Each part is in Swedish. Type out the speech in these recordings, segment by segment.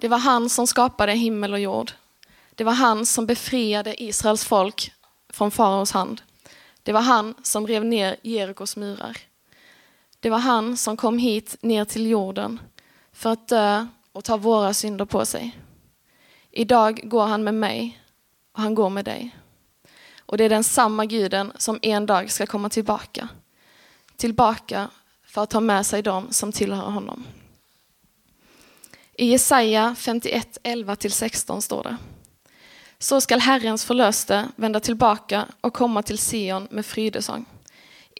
Det var han som skapade himmel och jord. Det var han som befriade Israels folk från faraos hand. Det var han som rev ner Jerikos murar. Det var han som kom hit ner till jorden för att dö och ta våra synder på sig. Idag går han med mig och han går med dig. Och det är den samma guden som en dag ska komma tillbaka. Tillbaka för att ta med sig dem som tillhör honom. I Jesaja 51, 11-16 står det. Så skall Herrens förlöste vända tillbaka och komma till Sion med frydesång.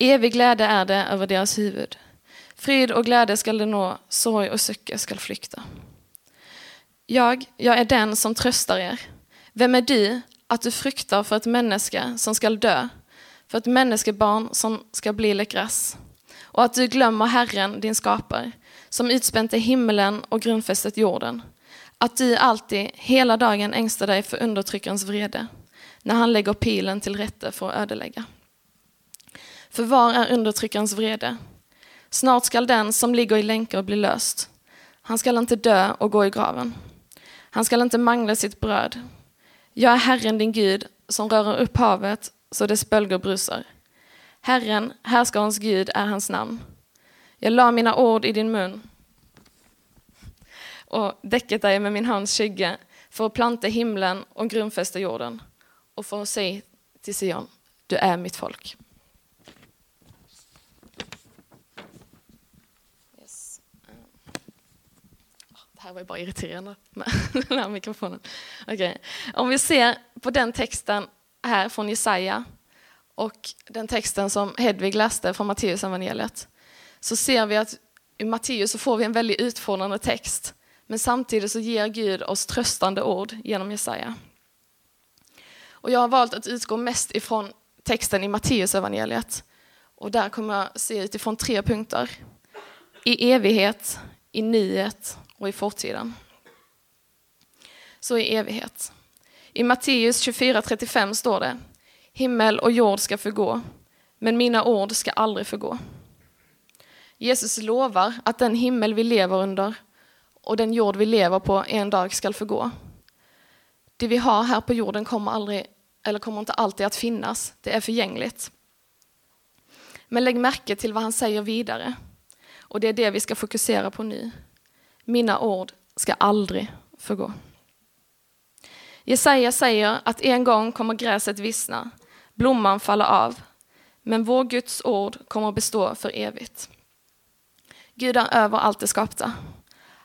Evig glädje är det över deras huvud. Fryd och glädje skall de nå, sorg och sucke skall flykta. Jag, jag är den som tröstar er. Vem är du att du fruktar för ett människa som skall dö, för ett människebarn som ska bli läckras? Och att du glömmer Herren, din skapare, som utspänte himmelen och grundfästet jorden. Att du alltid, hela dagen ängstar dig för undertryckarens vrede, när han lägger pilen till rätte för att ödelägga. För var är undertryckarens vrede? Snart skall den som ligger i länkar bli löst. Han skall inte dö och gå i graven. Han skall inte mangla sitt bröd. Jag är Herren din Gud som rör upp havet så dess bölgor brusar. Herren, härskarens Gud, är hans namn. Jag la mina ord i din mun och däcket dig med min hands skygge för att planta himlen och grundfästa jorden och för att säga till Sion, du är mitt folk. Yes. Ah, det här var ju bara irriterande med den här mikrofonen. Okay. Om vi ser på den texten här från Jesaja och den texten som Hedvig läste från Matteus evangeliet så ser vi att i Matteus så får vi en väldigt utfordrande text men samtidigt så ger Gud oss tröstande ord genom Jesaja. Och jag har valt att utgå mest ifrån texten i Matteus evangeliet. Och där kommer jag se utifrån tre punkter. I evighet, i nuet och i fortiden. Så i evighet. I Matteus 24.35 står det Himmel och jord ska förgå, men mina ord ska aldrig förgå. Jesus lovar att den himmel vi lever under och den jord vi lever på en dag ska förgå. Det vi har här på jorden kommer, aldrig, eller kommer inte alltid att finnas, det är förgängligt. Men lägg märke till vad han säger vidare. Och det är det vi ska fokusera på nu. Mina ord ska aldrig förgå. Jesaja säger att en gång kommer gräset vissna, blomman falla av, men vår Guds ord kommer att bestå för evigt. Gud är över allt det skapta.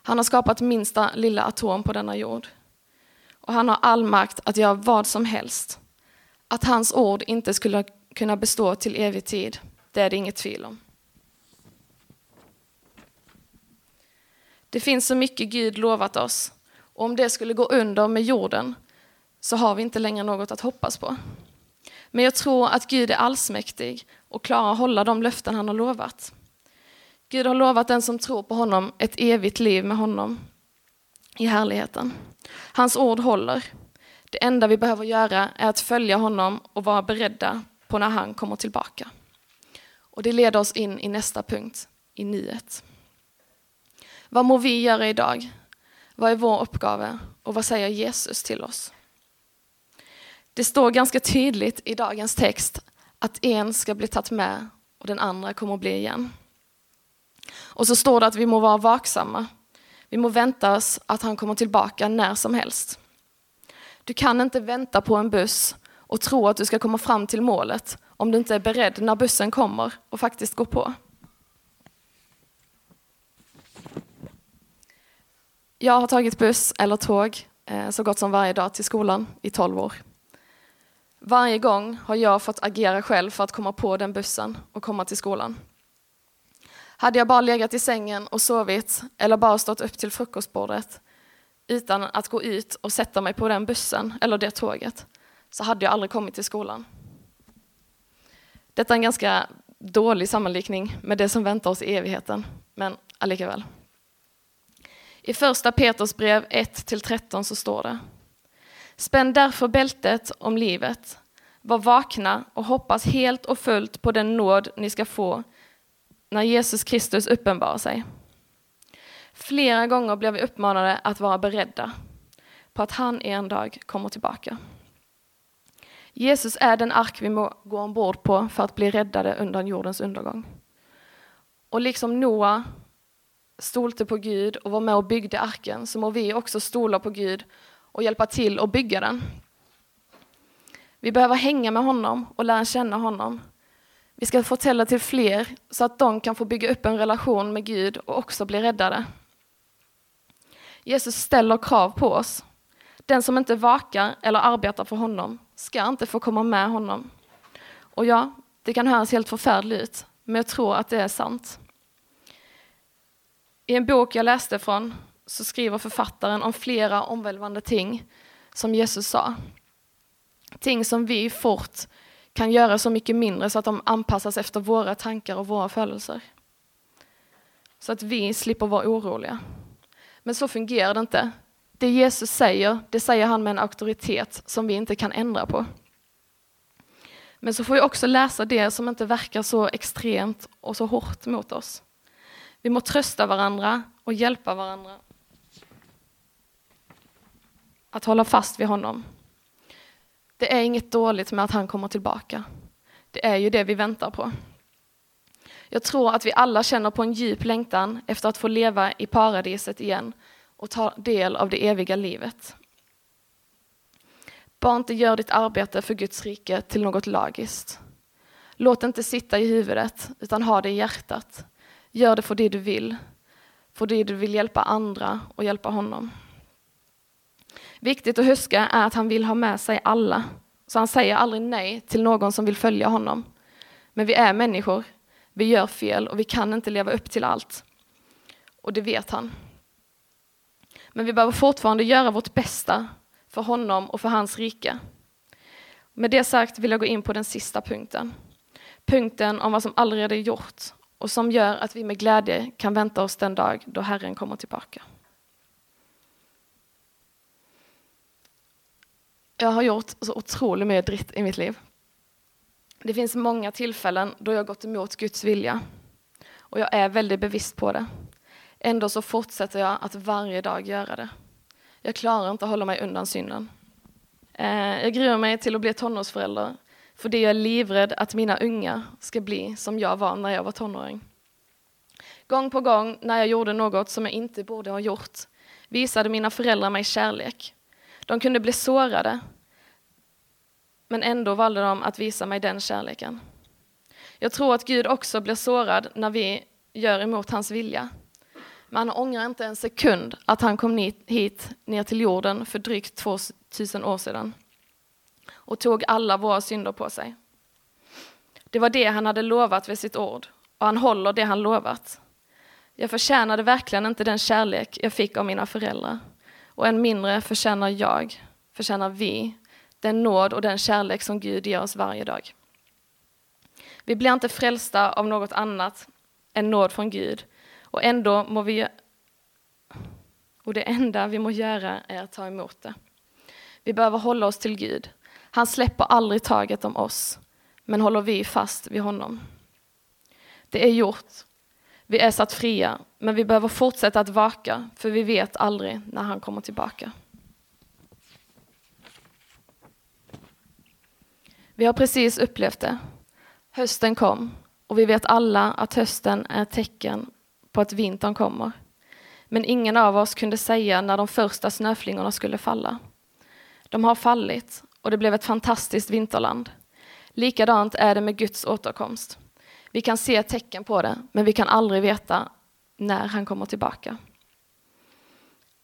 Han har skapat minsta lilla atom på denna jord. Och han har all makt att göra vad som helst. Att hans ord inte skulle kunna bestå till evig tid, det är det inget tvivel om. Det finns så mycket Gud lovat oss, och om det skulle gå under med jorden så har vi inte längre något att hoppas på. Men jag tror att Gud är allsmäktig och klarar att hålla de löften han har lovat. Gud har lovat den som tror på honom ett evigt liv med honom i härligheten. Hans ord håller. Det enda vi behöver göra är att följa honom och vara beredda på när han kommer tillbaka. Och det leder oss in i nästa punkt, i nuet. Vad må vi göra idag? Vad är vår uppgave och vad säger Jesus till oss? Det står ganska tydligt i dagens text att en ska bli tagit med och den andra kommer att bli igen. Och så står det att vi må vara vaksamma. Vi må vänta oss att han kommer tillbaka när som helst. Du kan inte vänta på en buss och tro att du ska komma fram till målet om du inte är beredd när bussen kommer och faktiskt går på. Jag har tagit buss eller tåg eh, så gott som varje dag till skolan i 12 år. Varje gång har jag fått agera själv för att komma på den bussen och komma till skolan. Hade jag bara legat i sängen och sovit eller bara stått upp till frukostbordet utan att gå ut och sätta mig på den bussen eller det tåget så hade jag aldrig kommit till skolan. Detta är en ganska dålig sammanlikning med det som väntar oss i evigheten, men allikeväl. I första Petrus brev 1-13 så står det Spänn därför bältet om livet, var vakna och hoppas helt och fullt på den nåd ni ska få när Jesus Kristus uppenbarar sig. Flera gånger blir vi uppmanade att vara beredda på att han en dag kommer tillbaka. Jesus är den ark vi må gå ombord på för att bli räddade undan jordens undergång. Och liksom Noa stolte på Gud och var med och byggde arken så må vi också stola på Gud och hjälpa till att bygga den. Vi behöver hänga med honom och lära känna honom. Vi ska fortälla till fler så att de kan få bygga upp en relation med Gud och också bli räddade. Jesus ställer krav på oss. Den som inte vakar eller arbetar för honom ska inte få komma med honom. Och ja, det kan höras helt förfärligt ut, men jag tror att det är sant. I en bok jag läste från så skriver författaren om flera omvälvande ting som Jesus sa. Ting som vi fort kan göra så mycket mindre så att de anpassas efter våra tankar och våra födelser. Så att vi slipper vara oroliga. Men så fungerar det inte. Det Jesus säger, det säger han med en auktoritet som vi inte kan ändra på. Men så får vi också läsa det som inte verkar så extremt och så hårt mot oss. Vi må trösta varandra och hjälpa varandra att hålla fast vid honom. Det är inget dåligt med att han kommer tillbaka. Det är ju det vi väntar på. Jag tror att vi alla känner på en djup längtan efter att få leva i paradiset igen och ta del av det eviga livet. Bara inte gör ditt arbete för Guds rike till något lagiskt. Låt det inte sitta i huvudet, utan ha det i hjärtat. Gör det för det du vill, för det du vill hjälpa andra och hjälpa honom. Viktigt att huska är att han vill ha med sig alla, så han säger aldrig nej till någon som vill följa honom. Men vi är människor, vi gör fel och vi kan inte leva upp till allt. Och det vet han. Men vi behöver fortfarande göra vårt bästa för honom och för hans rike. Med det sagt vill jag gå in på den sista punkten. Punkten om vad som allerede är gjort och som gör att vi med glädje kan vänta oss den dag då Herren kommer tillbaka. Jag har gjort så otroligt mycket dritt i mitt liv. Det finns många tillfällen då jag gått emot Guds vilja och jag är väldigt bevisst på det. Ändå så fortsätter jag att varje dag göra det. Jag klarar inte att hålla mig undan synden. Eh, jag gruvar mig till att bli tonårsförälder för det jag är livrädd att mina unga ska bli som jag var när jag var tonåring. Gång på gång när jag gjorde något som jag inte borde ha gjort visade mina föräldrar mig kärlek. De kunde bli sårade, men ändå valde de att visa mig den kärleken. Jag tror att Gud också blir sårad när vi gör emot hans vilja. Men han ångrar inte en sekund att han kom hit ner till jorden för drygt 2000 år sedan och tog alla våra synder på sig. Det var det han hade lovat vid sitt ord och han håller det han lovat. Jag förtjänade verkligen inte den kärlek jag fick av mina föräldrar och än mindre förtjänar jag, förtjänar vi, den nåd och den kärlek som Gud ger oss varje dag. Vi blir inte frälsta av något annat än nåd från Gud och ändå må vi och det enda vi må göra är att ta emot det. Vi behöver hålla oss till Gud. Han släpper aldrig taget om oss, men håller vi fast vid honom. Det är gjort. Vi är satt fria, men vi behöver fortsätta att vaka, för vi vet aldrig när han kommer tillbaka. Vi har precis upplevt det. Hösten kom och vi vet alla att hösten är ett tecken på att vintern kommer. Men ingen av oss kunde säga när de första snöflingorna skulle falla. De har fallit och det blev ett fantastiskt vinterland. Likadant är det med Guds återkomst. Vi kan se tecken på det, men vi kan aldrig veta när han kommer tillbaka.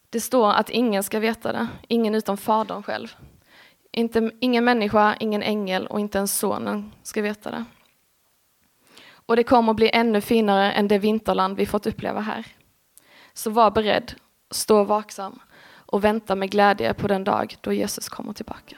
Det står att ingen ska veta det, ingen utom Fadern själv. Inte, ingen människa, ingen ängel och inte ens sonen ska veta det. Och det kommer bli ännu finare än det vinterland vi fått uppleva här. Så var beredd, stå vaksam och vänta med glädje på den dag då Jesus kommer tillbaka.